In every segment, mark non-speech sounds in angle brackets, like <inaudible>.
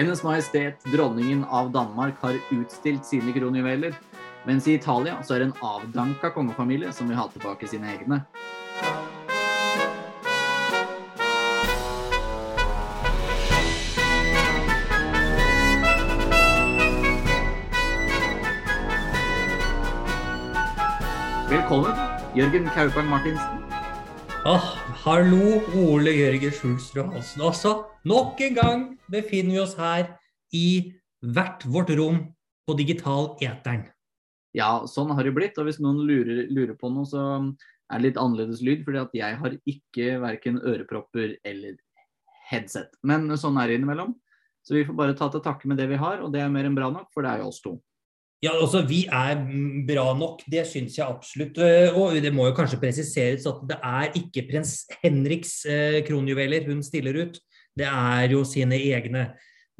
Hennes Majestet Dronningen av Danmark har utstilt sine kronjuveler, mens i Italia så er det en avdanka kongefamilie som vil ha tilbake sine egne. Velkommen, Jørgen Kaupang Martinsen. Ah, hallo, Ole Jørgen Skjulsrud Hansen. Altså, nok en gang befinner vi oss her i hvert vårt rom på digital eteren. Ja, sånn har det blitt. Og hvis noen lurer, lurer på noe, så er det litt annerledes lyd. fordi jeg har ikke verken ørepropper eller headset. Men sånn er det innimellom. Så vi får bare ta til takke med det vi har, og det er mer enn bra nok, for det er jo oss to. Ja, altså Vi er bra nok, det syns jeg absolutt. Eh, og det må jo kanskje presiseres at det er ikke prins Henriks eh, kronjuveler hun stiller ut. Det er jo sine egne.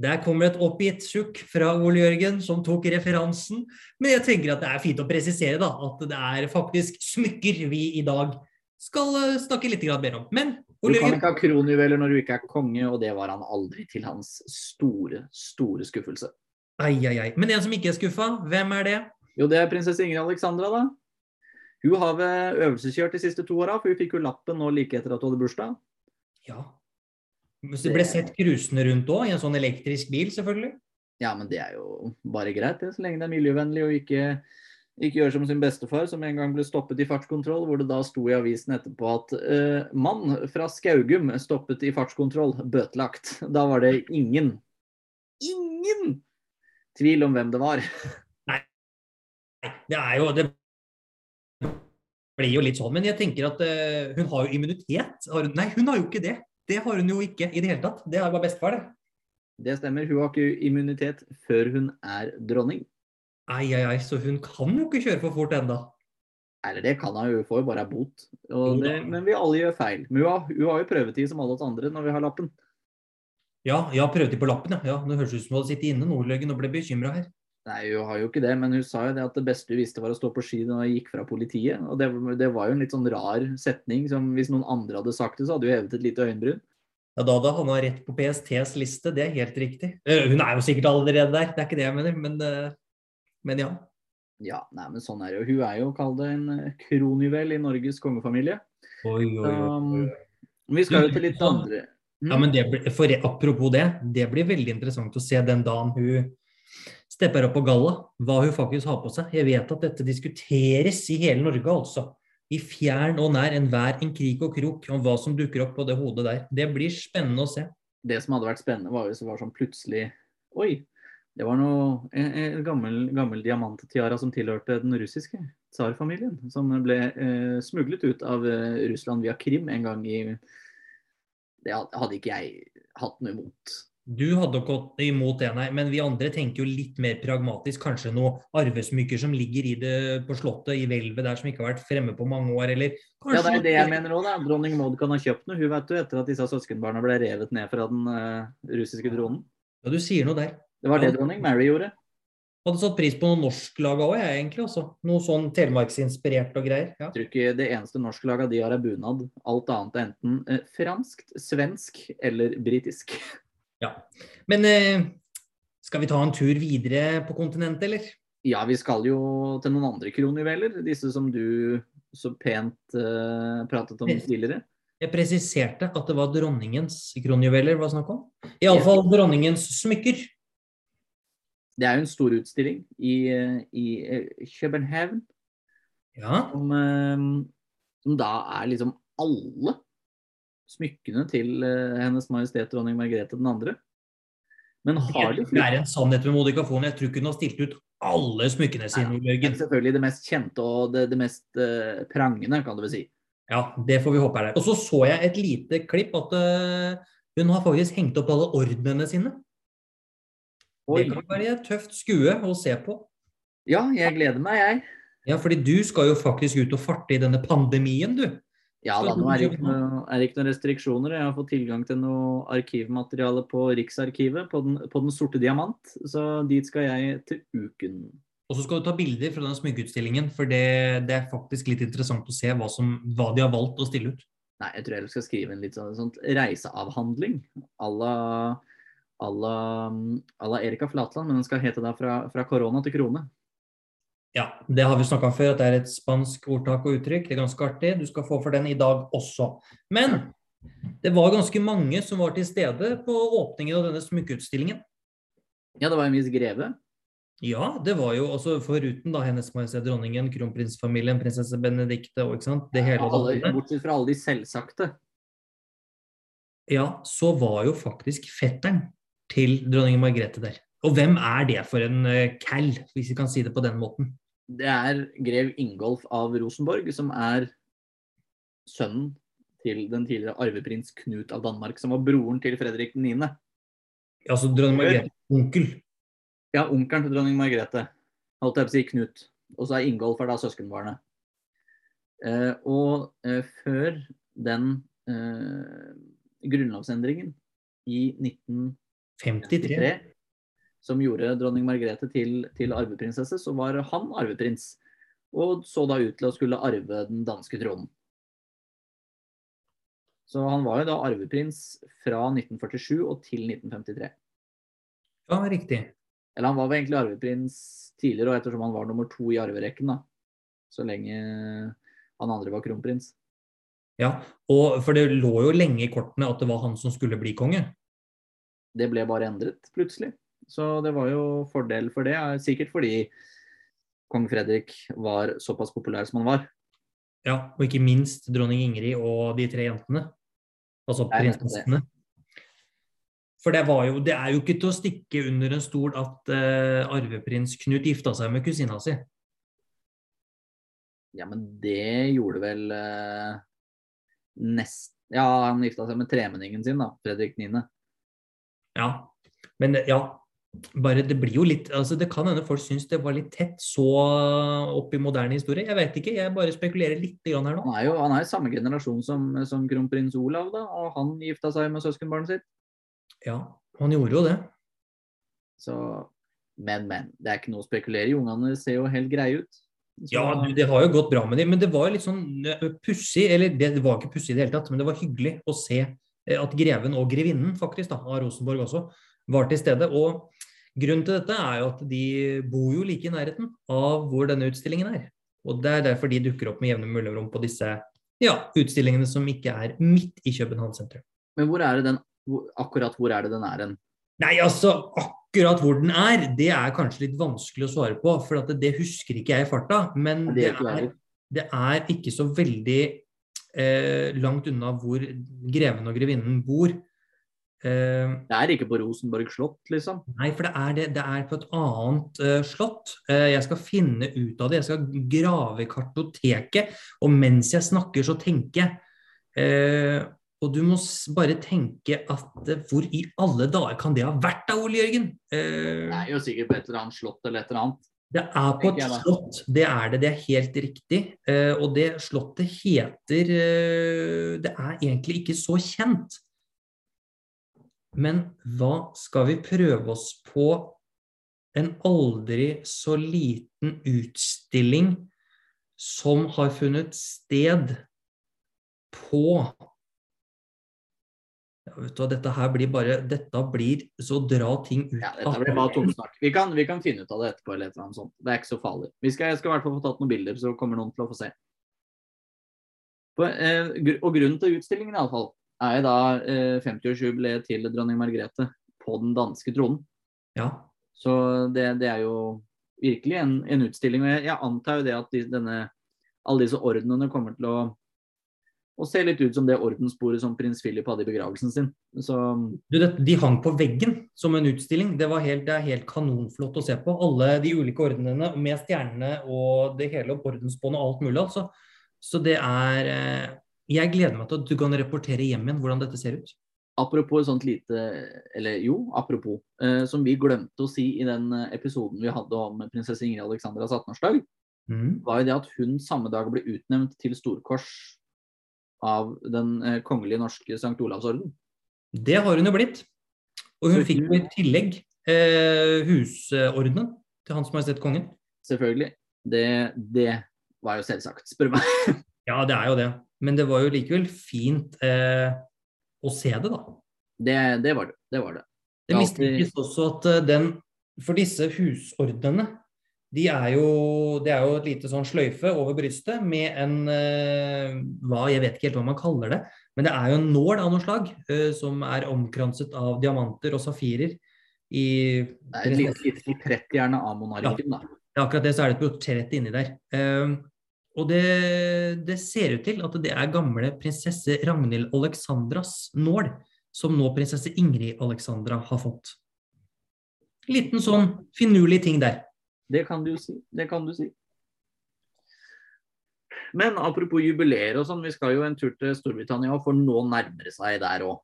Der kommer et oppgitt sukk fra Ole Jørgen, som tok referansen. Men jeg tenker at det er fint å presisere da, at det er faktisk smykker vi i dag skal eh, snakke litt mer om. Men Ole Du kan ikke ha kronjuveler når du ikke er konge, og det var han aldri, til hans store, store skuffelse. Ai, ai, ai. Men en som ikke er skuffa, hvem er det? Jo, det er prinsesse Ingrid Alexandra, da. Hun har vel øvelseskjørt de siste to åra, for hun fikk jo lappen nå like etter at hun hadde bursdag. Ja. Hvis det ble sett cruisende rundt òg, i en sånn elektrisk bil, selvfølgelig. Ja, men det er jo bare greit, det, så lenge det er miljøvennlig og ikke, ikke gjør som sin bestefar, som en gang ble stoppet i fartskontroll, hvor det da sto i avisen etterpå at uh, mann fra Skaugum stoppet i fartskontroll, bøtelagt. Da var det ingen, ingen tvil om hvem det var. Nei, det er jo Det blir jo litt sånn. Men jeg tenker at uh, hun har jo immunitet. Har nei, hun har jo ikke det. Det har hun jo ikke i det hele tatt. Det er bare bestefar, det. Det stemmer. Hun har ikke immunitet før hun er dronning. Ai, ai, ai. Så hun kan jo ikke kjøre for fort ennå. Eller det kan hun jo, får jo bare bot. Det, men vi alle gjør feil. Men hun har, hun har jo prøvetid som alle oss andre når vi har lappen. Ja, ja prøvde på lappen, ja. ja. Det høres ut som du hadde sittet inne Nordløggen og ble bekymra her. Nei, hun har jo ikke det, men hun sa jo det at det beste hun visste var å stå på ski da hun gikk fra politiet. Og det, det, var jo en litt sånn rar setning som hvis noen andre hadde sagt det, så hadde hun hevet et lite øyenbryn. Ja, da hadde havna rett på PSTs liste, det er helt riktig. Uh, hun er jo sikkert allerede der, det er ikke det jeg mener, men, uh, men ja. Ja, nei, men sånn er det jo. Hun er jo, kall det, en eh, kronjuvel i Norges kongefamilie. Oi, oi, oi. Um, vi skal jo til litt andre ja, men det, for, Apropos det, det blir veldig interessant å se den dagen hun stepper opp på galla, hva hun faktisk har på seg. Jeg vet at dette diskuteres i hele Norge, altså. I fjern og nær enhver en krik og krok om hva som dukker opp på det hodet der. Det blir spennende å se. Det som hadde vært spennende, var hvis det var sånn plutselig Oi, det var noe, en, en gammel, gammel diamanttiara som tilhørte den russiske tsarfamilien. Som ble eh, smuglet ut av eh, Russland via Krim en gang i det hadde ikke jeg hatt noe imot. Du hadde gått imot det, nei. Men vi andre tenker jo litt mer pragmatisk. Kanskje noen arvesmykker som ligger i det på slottet, i hvelvet der, som ikke har vært fremme på mange år, eller Ja, det er det jeg mener òg, da. Dronning Maud kan ha kjøpt noe, hun vet du, etter at disse søskenbarna ble revet ned fra den uh, russiske dronen. Ja, du sier noe der. Det var det dronning Mary gjorde. Hadde satt pris på noe norsklag òg, jeg egentlig. også. Noe sånn telemarksinspirert og greier. Ja. Jeg tror ikke det eneste norsklaga de har, er bunad. Alt annet er enten eh, franskt, svensk eller britisk. Ja. Men eh, skal vi ta en tur videre på kontinentet, eller? Ja, vi skal jo til noen andre kronjuveler. Disse som du så pent eh, pratet om tidligere. Jeg presiserte at det var dronningens kronjuveler det var snakk om. Iallfall dronningens smykker. Det er jo en stor utstilling i, i eh, København. Ja. Som, eh, som, da er liksom alle smykkene til eh, Hennes Majestet Dronning Margrethe 2. Men har de Det er en sannhet med modikafonen. Jeg tror ikke hun har stilt ut alle smykkene sine. Nei, det er selvfølgelig det mest kjente og det, det mest uh, prangende, kan du vel si. Ja, det får vi håpe er der. Og så så jeg et lite klipp at uh, hun har faktisk hengt opp alle ordnene sine. Det kan være et tøft skue å se på. Ja, jeg gleder meg, jeg. Ja, fordi du skal jo faktisk ut og farte i denne pandemien, du. Ja da, nå er det ikke, noe, er det ikke noen restriksjoner. Jeg har fått tilgang til noe arkivmateriale på Riksarkivet, på den, på den, sorte diamant. Så dit skal jeg til uken. Og så skal du ta bilder fra den smykkeutstillingen, for det, det, er faktisk litt interessant å se hva, som, hva, de har valgt å stille ut. Nei, jeg tror jeg skal skrive en litt sånn, sånn reiseavhandling à la à la, la Erika Flatland, men den skal hete da fra, fra korona til krone. Ja, det har vi snakka om før, at det er et spansk ordtak og uttrykk. Det er ganske artig. Du skal få for den i dag også. Men det var ganske mange som var til stede på åpningen av denne smykkeutstillingen. Ja, det var en viss greve. Ja, det var jo også foruten da Hennes Majestet Dronningen, kronprinsfamilien, prinsesse Benedicte og ikke sant, det hele Ja, Alle, bortsett fra alle de selvsagte. Ja, så var jo faktisk fetteren til dronning Margrethe der. Og hvem er det for en uh, cal, hvis vi kan si det på den måten? Det er grev Ingolf av Rosenborg, som er sønnen til den tidligere arveprins Knut av Danmark, som var broren til Fredrik 9. Altså dronning Margrethe, onkel. Ja, onkelen til dronning Margrethe. Holdt jeg på å si Knut. Og så er Ingolf er da søskenbarnet. Eh, og eh, før den eh, grunnlovsendringen i 1953 53. som gjorde dronning Margrethe til, til arveprinsesse, så var han arveprins. Og så da ut til å skulle arve den danske tronen. Så han var jo da arveprins fra 1947 og til 1953. Ja, riktig. Eller han var vel egentlig arveprins tidligere, og ettersom han var nummer to i arverekken, da. Så lenge han andre var kronprins. Ja, og for det lå jo lenge i kortene at det var han som skulle bli konge. Det ble bare endret plutselig. Så det var jo fordel for det. Sikkert fordi kong Fredrik var såpass populær som han var. Ja, og ikke minst dronning Ingrid og de tre jentene. Altså prinsessene. For det, var jo, det er jo ikke til å stikke under en stol at uh, arveprins Knut gifta seg med kusina si. Ja, men det gjorde vel uh, nest... Ja, han gifta seg med tremenningen sin, da. Fredrik 9. Ja, men ja. Bare det blir jo litt altså Det kan hende folk syns det var litt tett så opp i moderne historie. Jeg vet ikke, jeg bare spekulerer litt grann her nå. Han er jo han er samme generasjon som, som kronprins Olav, da. Og han gifta seg med søskenbarnet sitt. Ja, han gjorde jo det. Så Men, men. Det er ikke noe å spekulere i. Ungene ser jo helt greie ut. Så, Ja, du, det har jo gått bra med dem, men det var litt sånn eh, pussig, eller det, var ikke pussig i det hele tatt, men det var hyggelig å se at greven og grevinnen faktisk da, av Rosenborg også var til stede. Og grunnen til dette er jo at de bor jo like i nærheten av hvor denne utstillingen er. Og det er derfor de dukker opp med jevne mellomrom på disse ja, utstillingene som ikke er midt i København sentrum. Men hvor er det den Akkurat hvor er det den er hen? Nei, altså, akkurat hvor den er, det er kanskje litt vanskelig å svare på, for det, det husker ikke jeg i farta. Men Det er det er ikke så veldig eh, langt unna hvor greven og grevinnen bor. Eh, Det er ikke på Rosenborg slott, liksom. nei, for det er, det, det er på et annet eh, slott. Eh, jeg skal finne ut av det. Jeg skal grave kartoteket. Og mens jeg snakker, så tenker jeg. Eh, og du må bare tenke at eh, hvor i alle dager kan det ha vært da, Ole Jørgen? Eh, Det er jo sikkert på et eller annet slott eller et eller annet. Det er på et slott, det er det. Det er helt riktig. Eh, og det slottet heter eh, Det er egentlig ikke så kjent. Men hva skal vi prøve oss på en aldri så liten utstilling som har funnet sted på du dette her blir bare Dette blir så dra ting ut Ja, dette blir bare tomsnakk. Vi kan, vi kan finne ut av det etterpå. eller et eller annet sånt. Det er ikke så farlig. Vi skal, jeg skal i hvert fall få tatt noen bilder, så kommer noen til å få se. For, eh, og grunnen til utstillingen i alle fall, er jo da eh, 50-årsjubileet til dronning Margrethe på den danske tronen. Ja. Så det, det er jo virkelig en, en utstilling. Og jeg, jeg antar jo det at de, denne, alle disse ordenene kommer til å, å ser litt ut som det ordensbordet som prins Philip hadde i begravelsen sin. Så Du, det, de hang på veggen som en utstilling. Det, var helt, det er helt kanonflott å se på. Alle de ulike ordenene med stjernene og det hele ordensbåndet og alt mulig. Altså. Så det er eh, Jeg gleder meg til at du kan rapportere hjem igjen hvordan dette ser ut. Apropos sånt lite Eller jo, apropos. Eh, som vi glemte å si i den eh, episoden vi hadde om prinsesse Ingrid Alexandras 18-årsdag, Mm. var jo det at hun samme dag ble utnevnt til storkors av den eh, kongelige norske St. Olavs orden. Det har hun jo blitt. Og hun Så fikk jo i tillegg eh, husordenen til Hans Majestet Kongen. Selvfølgelig. Det, det var jo selvsagt, spør du meg. <laughs> Ja, det er jo det. Men det var jo likevel fint eh, å se det, da. Det, det var det. Det var det. Det mistenkes også at eh, den For disse husordnene, de er jo, det er jo et lite sånn sløyfe over brystet med en eh, hva, Jeg vet ikke helt hva man kaller det, men det er jo en nål av noe slag eh, som er omkranset av diamanter og safirer. I, Det er et lite, lite portrett gjerne av monarken, da. Ja, akkurat det, så er det et portrett inni der. Eh, og det, det ser ut til at det er gamle prinsesse Ragnhild Alexandras nål, som nå prinsesse Ingrid Alexandra har fått. Liten sånn finurlig ting der. Det kan du si. Det kan du si. Men apropos jubileer og sånn, vi skal jo en tur til Storbritannia, for nå nærmer det seg der òg.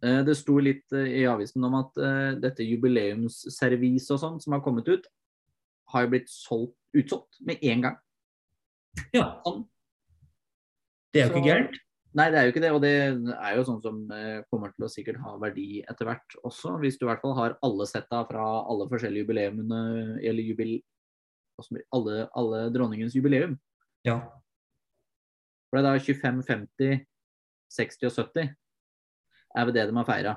Det sto litt eh, i avisen om at eh, dette jubileumsserviset og sånn som har kommet ut, har jo blitt solgt, utsolgt med en gang. Ja. Sånn. Det er jo ikke gærent. Nei, det er jo ikke det, og det er jo sånn som eh, kommer til å sikkert ha verdi etter hvert også. Hvis du i hvert fall har alle setta fra alle forskjellige jubileumene, eller jubil... hva som blir- Alle, alle dronningens jubileum. Ja. For det er da 25, 50, 60 og 70 er vel det de har feira.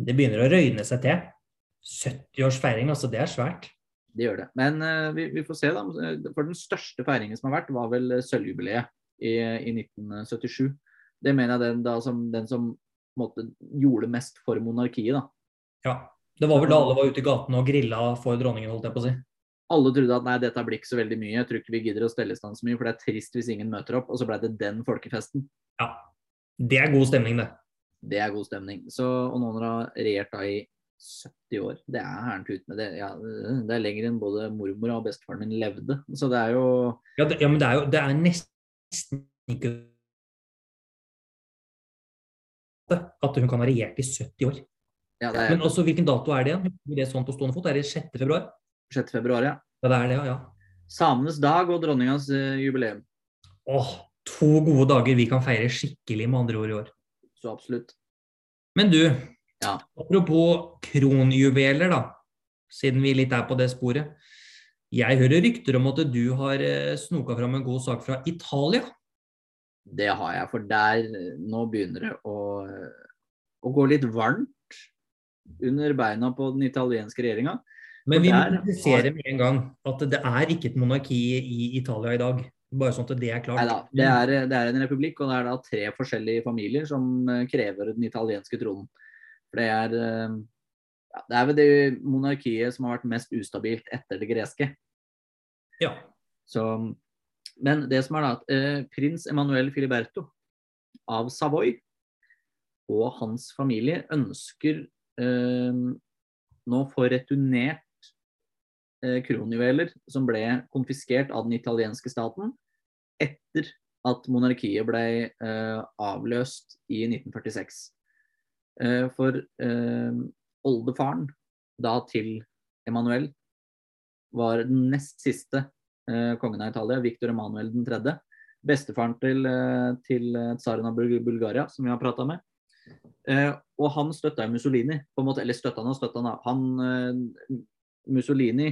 Det begynner å røyne seg til. 70-årsfeiring, altså. Det er svært. Det gjør det. Men uh, vi, vi får se, da. For den største feiringen som har vært, var vel eh, sølvjubileet i, i 1977. Det mener jeg den, da, som, den som måtte, gjorde mest for monarkiet. da. Ja. Det var vel da alle var ute i gatene og grilla for dronningen, holdt jeg på å si. Alle trodde at nei, dette blir ikke så veldig mye, jeg tror ikke vi gidder å stelle i stand så mye, for det er trist hvis ingen møter opp. Og så ble det den folkefesten. Ja. Det er god stemning, det. Det er god stemning. Så, og noen har regjert da i 70 år, det er herrent ut med det. Ja, det er lenger enn både mormor og bestefaren min levde. Så det er jo Ja, det, ja men det er jo det er nesten ikke at hun kan ha regjert i 70 år. ja, det er Men også, hvilken dato er det igjen? Det sånn på stående fot? Er det 6. februar? 6. februar, ja. Ja, det er det, ja. ja. Samenes dag og dronningas uh, jubileum. Åh, to gode dager vi kan feire skikkelig, med andre ord, i år. Så absolutt. Men du, Ja. apropos kronjuveler, da. Siden vi litt er på det sporet. Jeg hører rykter om at du har eh, snoka fram en god sak fra Italia. Det har jeg, for der nå begynner det å, å gå litt varmt under beina på den italienske regjeringa. Men vi må presisere med en gang at det er ikke et monarki i Italia i dag. Bare sånn at det er klart. Nei da, det er, det er en republikk, og det er da tre forskjellige familier som eh, krever den italienske tronen. For det er eh, ja, Det er vel det monarkiet som har vært mest ustabilt etter det greske. Ja. Så, men det som er da at eh, prins Emanuel Filiberto av Savoy og hans familie ønsker eh, nå få returnert eh, kronjuveler som ble konfiskert av den italienske staten etter at monarkiet ble eh, avløst i 1946. Eh, for eh, oldefaren da til Emanuel var den nest siste kongen av Italia, Viktor Emanuel 3. Bestefaren til, eh, til eh, tsaren av Bulgaria, som vi har prata med. Eh, og han støtta Mussolini, på en måte, eller støtta han og støtta han. Han, eh, Mussolini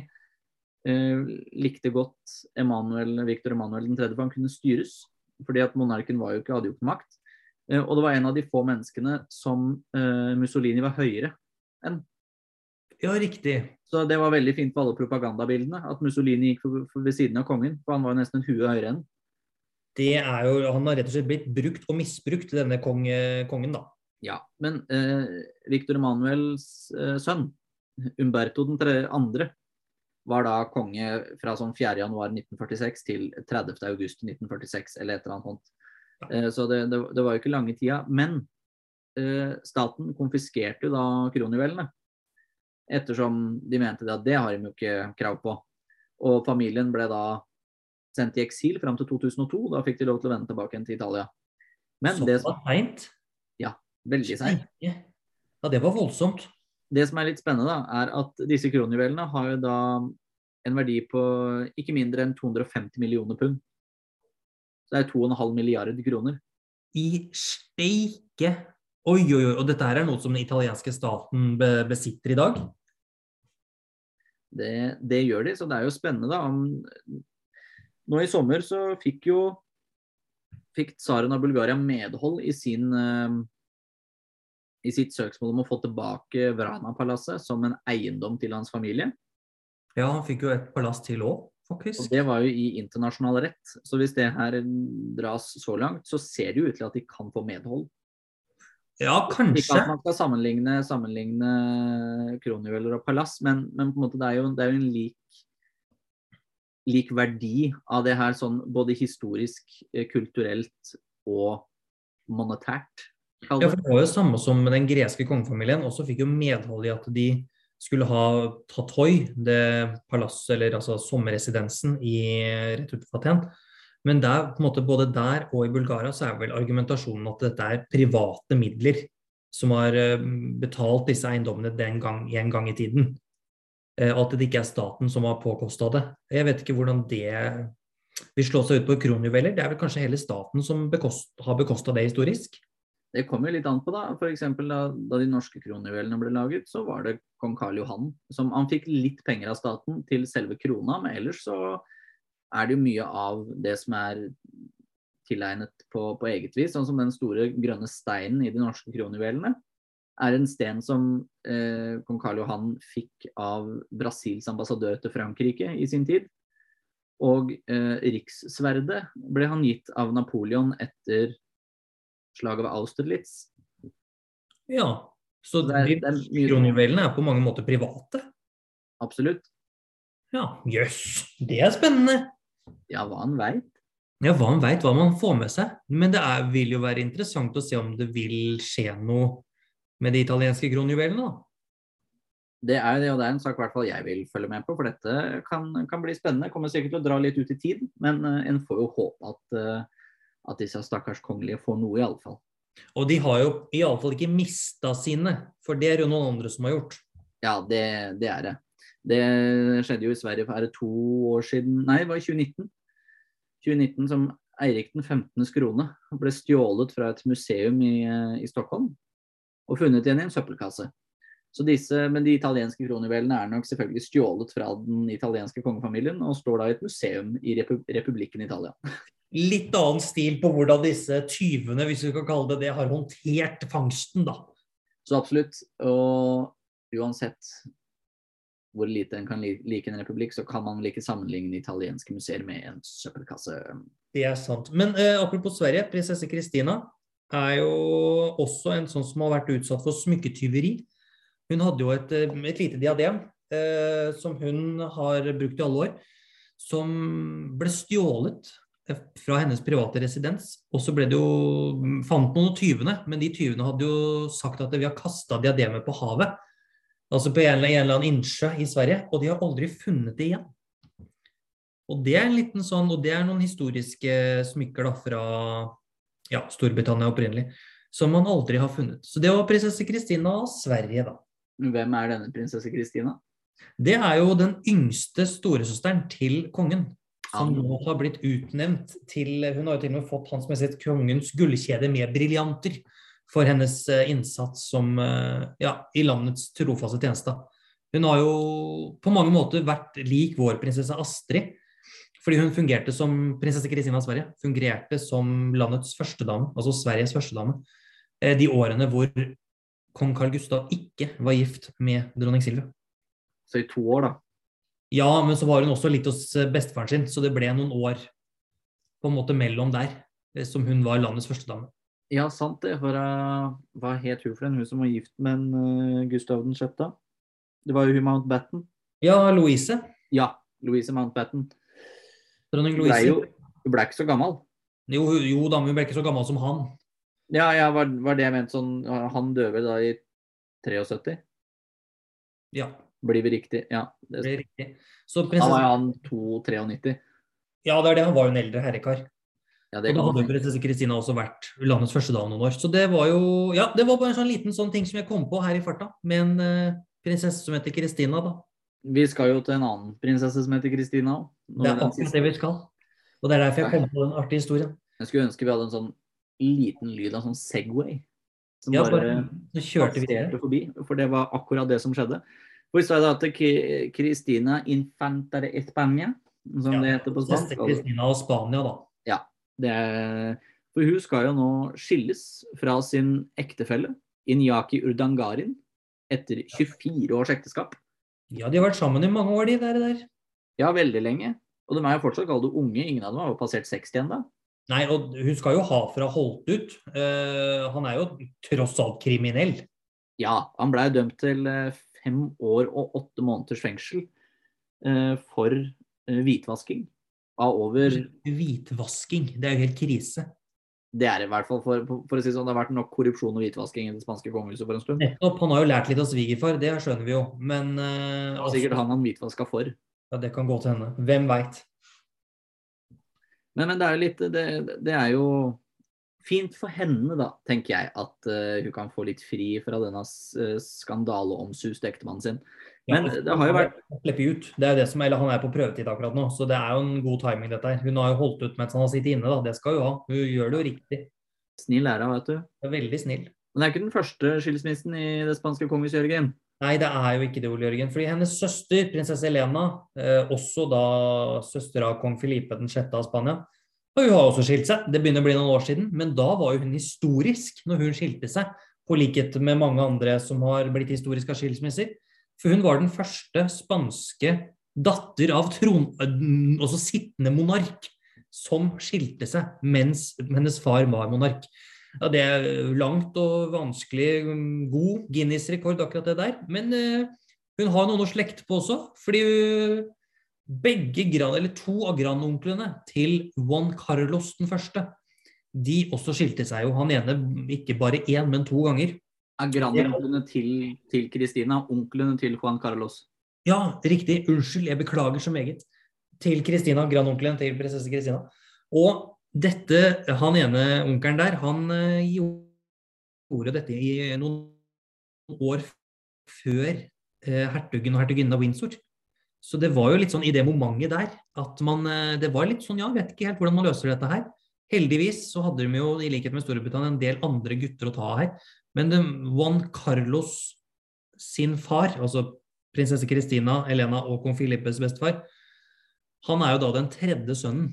eh, likte godt Emanuel, Viktor Emanuel 3., for han kunne styres. Fordi at monarken var jo ikke, hadde jo ikke makt. Eh, og det var en av de få menneskene som eh, Mussolini var høyere enn. Ja, riktig. Så det var veldig fint på alle propagandabildene at Mussolini gikk for, for ved siden av kongen. For han var jo nesten en hue høyere enn. Det er jo, Han har rett og slett blitt brukt og misbrukt, denne kong, kongen, da. Ja, men eh, Victor Emanuels eh, sønn, Umberto 2., var da konge fra sånn 4.1.1946 til 30.8.1946, eller et eller annet sånt. Eh, så det, det, det var jo ikke lange tida. Men eh, staten konfiskerte jo da kronjuvelene. Ettersom de mente at det har de jo ikke krav på. Og familien ble da sendt i eksil fram til 2002. Da fikk de lov til å vende tilbake til Italia. Men det som seint? Ja, veldig seint. Ja, det var voldsomt. det som er litt spennende, da, er at disse kronjuvelene har jo da en verdi på ikke mindre enn 250 millioner pund. Så det er 2,5 milliarder kroner. I steike! Oi, oi, oi. Og dette her er noe som den italienske staten besitter i dag? Det, det gjør de, så det er jo spennende, da. Nå i sommer så fikk jo fikk tsaren av Bulgaria medhold i sin, eh, i sitt søksmål om å få tilbake Vrana-palasset som en eiendom til hans familie. Ja, han fikk jo et palass til òg, Og det var jo i internasjonal rett. Så hvis det her dras så langt, så ser det jo ut til at de kan få medhold. Ja, kanskje. Ikke at man skal sammenligne, sammenligne kronjuveler og palass, men, men det er jo, det er jo en lik, lik verdi av det her, sånn både historisk, eh, kulturelt og monetært. Ja, for Det var jo samme som den greske kongefamilien. Også fikk jo medhold i at de skulle ha Tatoi, det palasset, eller altså sommerresidensen i rett utenfor Aten. Men der, måte, både der og i Bulgaria så er vel argumentasjonen at dette er private midler som har eh, betalt disse eiendommene den gang, en gang i tiden. Eh, at det ikke er staten som har påkosta det. Jeg vet ikke hvordan det vil slå seg ut på kronjuveler. Det er vel kanskje hele staten som bekost, har bekosta det historisk? Det kommer litt an på, da. F.eks. Da, da de norske kronjuvelene ble laget, så var det kong Karl Johan som Han fikk litt penger av staten til selve krona, men ellers så er det jo mye av det som er tilegnet på, på eget vis. Sånn som den store grønne steinen i de norske kronjuvelene er en sten som eh, kong Karl Johan fikk av Brasils ambassadør til Frankrike i sin tid. Og eh, rikssverdet ble han gitt av Napoleon etter slaget ved Austerlitz. Ja. Så Det er- de mye- kronjuvelene er på mange måter private? Absolutt. Ja, jøss. Det er spennende. Ja, hva han veit. Ja, hva man veit, hva man får med seg. Men det er, vil jo være interessant å se om det vil skje noe med de italienske kronjuvelene, da. Det er det, og det er en sak hvert fall jeg vil følge med på, for dette kan, kan bli spennende. Kommer sikkert til å dra litt ut i tid, men uh, en får jo håpe at, uh, at disse stakkars kongelige får noe, iallfall. Og de har jo iallfall ikke mista sine, for det er jo noen andre som har gjort. Ja, det, det er det. Det skjedde jo i Sverige for er det to år siden Nei, det var i 2019. 2019 som Eirik den 15. krone ble stjålet fra et museum i, eh, i Stockholm og funnet igjen i en søppelkasse. Så disse, men de italienske kronjuvelene er nok selvfølgelig stjålet fra den italienske kongefamilien og står da i et museum i Repu republikken Italia. Litt annen stil på hvordan disse tyvene, hvis vi kan kalle det det, har håndtert fangsten, da. Så absolutt. Og uansett hvor lite en kan like en republikk, så kan man vel ikke sammenligne italienske museer med en søppelkasse. Det er sant. Men eh, apropos Sverige, prinsesse Kristina er jo også en sånn som har vært utsatt for smykketyveri. Hun hadde jo et, eh, et lite diadem eh, som hun har brukt i alle år, som ble stjålet eh, fra hennes private residens. Og så ble det jo fant noen tyvene, men de tyvene hadde jo sagt at vi har kasta diademet på havet. Altså på en eller, en eller annen innsjø i Sverige, og de har aldri funnet det igjen. Og det er en liten sånn, og det er noen historiske smykker da fra ja, Storbritannia opprinnelig, som man aldri har funnet. Så det var prinsesse Kristina av Sverige, da. Hvem er denne prinsesse Kristina? Det er jo den yngste storesøsteren til kongen. Som nå har blitt utnevnt til Hun har jo til og med fått Hans Majestet Kongens gullkjede med briljanter for hennes eh, innsats som eh, ja, i landets trofaste tjeneste. Hun har jo på mange måter vært lik vår prinsesse Astrid. Fordi hun fungerte som prinsesse Kristina av Sverige. Fungerte som landets førstedame, altså Sveriges førstedame, eh, de årene hvor kong Carl Gustav ikke var gift med dronning Silvia. Så i to år, da. Ja, men så var hun også litt hos bestefaren sin, så det ble noen år på en måte mellom der, som hun var landets førstedame. Ja, sant det. For uh, hva het hun for en? Hun som var gift med en uh, Gustav den sjette? Det var jo hun Mountbatten. Ja, Louise. Ja, Louise Mountbatten. Dronning Hun ble jo hun ble ikke så gammel. Jo, jo da, men hun ble ikke så gammel som han. Ja, ja, var, var det jeg mente sånn Han døde da i 73? Ja, Blir vi riktig? Ja. det er riktig. Så da var prinsesse... jo han 2,93. Ja, det er det. Han var jo en eldre herrekar. Ja, Og da hadde prinsesse Kristina også vært landets første dame noen år. Så det var jo Ja, det var bare en sånn liten sånn ting som jeg kom på her i farta, med en eh, prinsesse som heter Kristina, da. Vi skal jo til en annen prinsesse som heter Kristina òg. Det er akkurat det vi skal. Og det er derfor jeg kom på den artige historien. Jeg skulle ønske vi hadde en sånn liten lyd av sånn Segway. Som Ja, bare bare kjørte vi det. forbi. For det var akkurat det som skjedde. Og vi sa da at Ki- Cristina Infanta España, som Ja, det heter på spansk. Kristina og Spania, da. Det er, for hun skal jo nå skilles fra sin ektefelle, Inyaki Urdangarin etter 24 års ekteskap. Ja, de har vært sammen i mange år, de der. der. Ja, veldig lenge. Og de er jo fortsatt kalt unge. Ingen av dem har jo passert 60 ennå. Nei, og hun skal jo ha fra holdt ut. Uh, han er jo tross alt kriminell. Ja, han blei dømt til eh, fem år og åtte måneders fengsel uh, for uh, hvitvasking av over Hvitvasking, det er jo helt krise. Det er i hvert fall, for, for å si sånn. Det har vært nok korrupsjon og hvitvasking i det spanske kongehuset for en stund. Nettopp. Han har jo lært litt av svigerfar, det skjønner vi jo. Men eh, var sikkert han han hvitvaska for. ja, det kan gå til henne. Hvem veit. Men, men det er jo litt det, det er jo fint for henne, da, tenker jeg, at uh, hun kan få litt fri fra denne uh, skandaleomsuste ektemannen sin. Men det har jo vært Slippe ut. Det er jo det som, eller Han er på prøvetid akkurat nå, så det er jo en god timing. dette her. Hun har jo holdt ut mens han har sittet inne. da, Det skal hun ha. Hun gjør det jo riktig. snill er hun, vet du. Veldig snill. Men det er ikke den første skilsmissen i det spanske kongehuset, Jørgen. Nei, det er jo ikke det, Ole Jørgen. Fordi hennes søster, prinsesse Elena, eh, også da søster av kong Filipe den sjette av Spania, og hun har også skilt seg. Det begynner å bli noen år siden, men da var jo hun historisk når hun skilte seg. På likhet med mange andre som har blitt historiske av skilsmisser. For hun var den første spanske datter av tron... Altså sittende monark som skilte seg mens hennes far var monark. Ja, Det er langt og vanskelig, mm, god Guinness-rekord, akkurat det der. Men uh, hun har noen å slekte på også. fordi uh, begge gran, eller to av grandonklene til Juan Carlos den første, de også skilte seg jo. Han ene ikke bare én, men to ganger. Er grandonklene til, Christina onklene til Juan Carlos? Ja, riktig. Unnskyld, jeg beklager så meget. Til Kristina, grandonkelen til prinsesse Kristina. Og dette, han ene onkelen der, han eh, gjorde dette i noen år før eh, hertugen og hertuginnen av Windsor. Så det var jo litt sånn i det momentet der at man eh, Det var litt sånn, ja, vet ikke helt hvordan man løser dette her. Heldigvis så hadde de jo, i likhet med Storbritannia, en del andre gutter å ta her. Men det, Juan Carlos sin far, altså prinsesse Christina, Elena og kong Filippes bestefar, han er jo da den tredje sønnen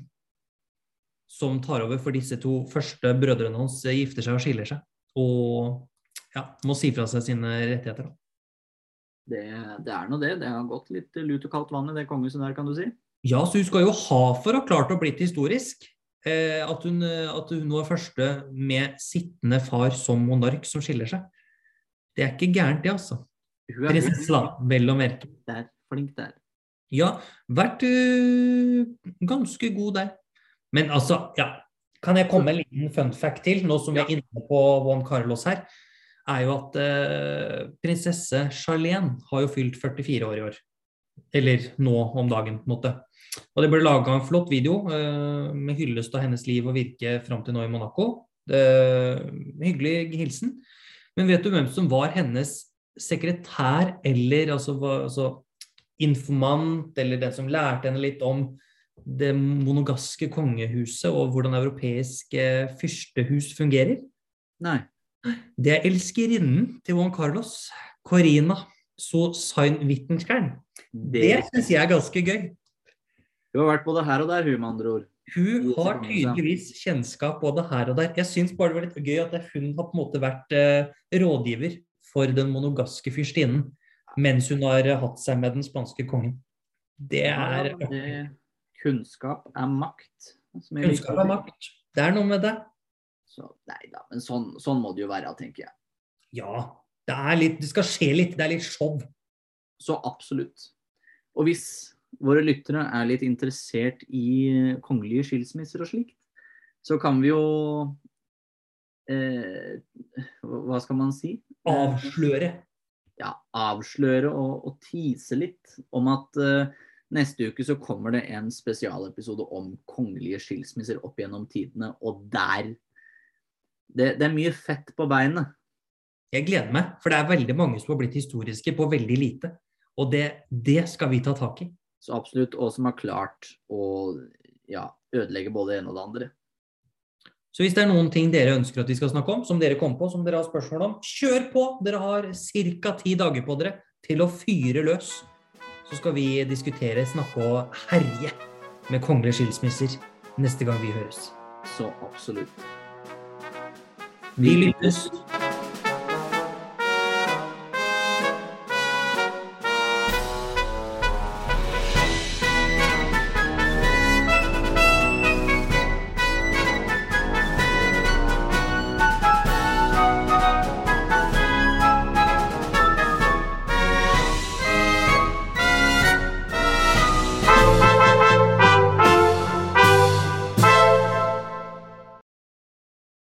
som tar over for disse to første brødrene hans gifter seg og skiller seg. Og ja, må si fra seg sine rettigheter. da. Det, det er nå det. Det har gått litt lut og kaldt vann i det kongehuset der, kan du si. Ja, så hun skal jo ha for å ha klart å blitt historisk. Eh, at, hun, eh, at hun var første med sittende far som monark som skiller seg. Det er ikke gærent, det, altså. Er Prinsesse, da, vel å merke. der. Flink der. Ja, vært øh, ganske god der. Men altså, ja. Kan jeg komme med en liten fun fact til, nå som vi er inne på Juan Carlos her? Er jo at øh, prinsesse Charlene har jo fylt 44 år i år. Eller nå om dagen, på en måte. Og det ble laga en flott video eh, med hyllest av hennes liv og virke fram til nå i Monaco. Det, hyggelig hilsen. Men vet du hvem som var hennes sekretær eller altså, altså informant, eller den som lærte henne litt om det monogaske kongehuset og hvordan europeiske fyrstehus fungerer. Nei. Det er elskerinnen til Juan Carlos, Corina Sosain Wittgenstein. Det Det, syns jeg er ganske gøy. hun har vært både her og der, hun med andre ord. Hun har tydeligvis kjennskap både her og der. Jeg syns bare det var litt gøy at hun har på en måte vært eh, rådgiver for den monogaske fyrstinnen, mens hun har hatt seg med den spanske kongen. Det er Ja, det, kunnskap er makt. kunnskap er makt. Det er noe med det. Så, nei da, men sånn, sånn må det jo være, tenker jeg. Ja. Det, er litt, det skal skje litt. Det er litt show. Så absolutt. Og hvis våre lyttere er litt interessert i kongelige skilsmisser og slikt, så kan vi jo eh, Hva skal man si? Avsløre. Ja, avsløre og, og tise litt om at eh, neste uke så kommer det en spesialepisode om kongelige skilsmisser opp gjennom tidene, og der det, det er mye fett på beinet. Jeg gleder meg, for det er veldig mange som har blitt historiske på veldig lite. Og det, det skal vi ta tak i. Så absolutt, og som har klart å ja, ødelegge både det ene og det andre. Så hvis det er noen ting dere ønsker at vi skal snakke om, som dere kom på, som dere har spørsmål om, kjør på! Dere har ca. ti dager på dere til å fyre løs. Så skal vi diskutere, snakke og herje med kongelige skilsmisser neste gang vi høres. Så absolutt. Vi lyttes!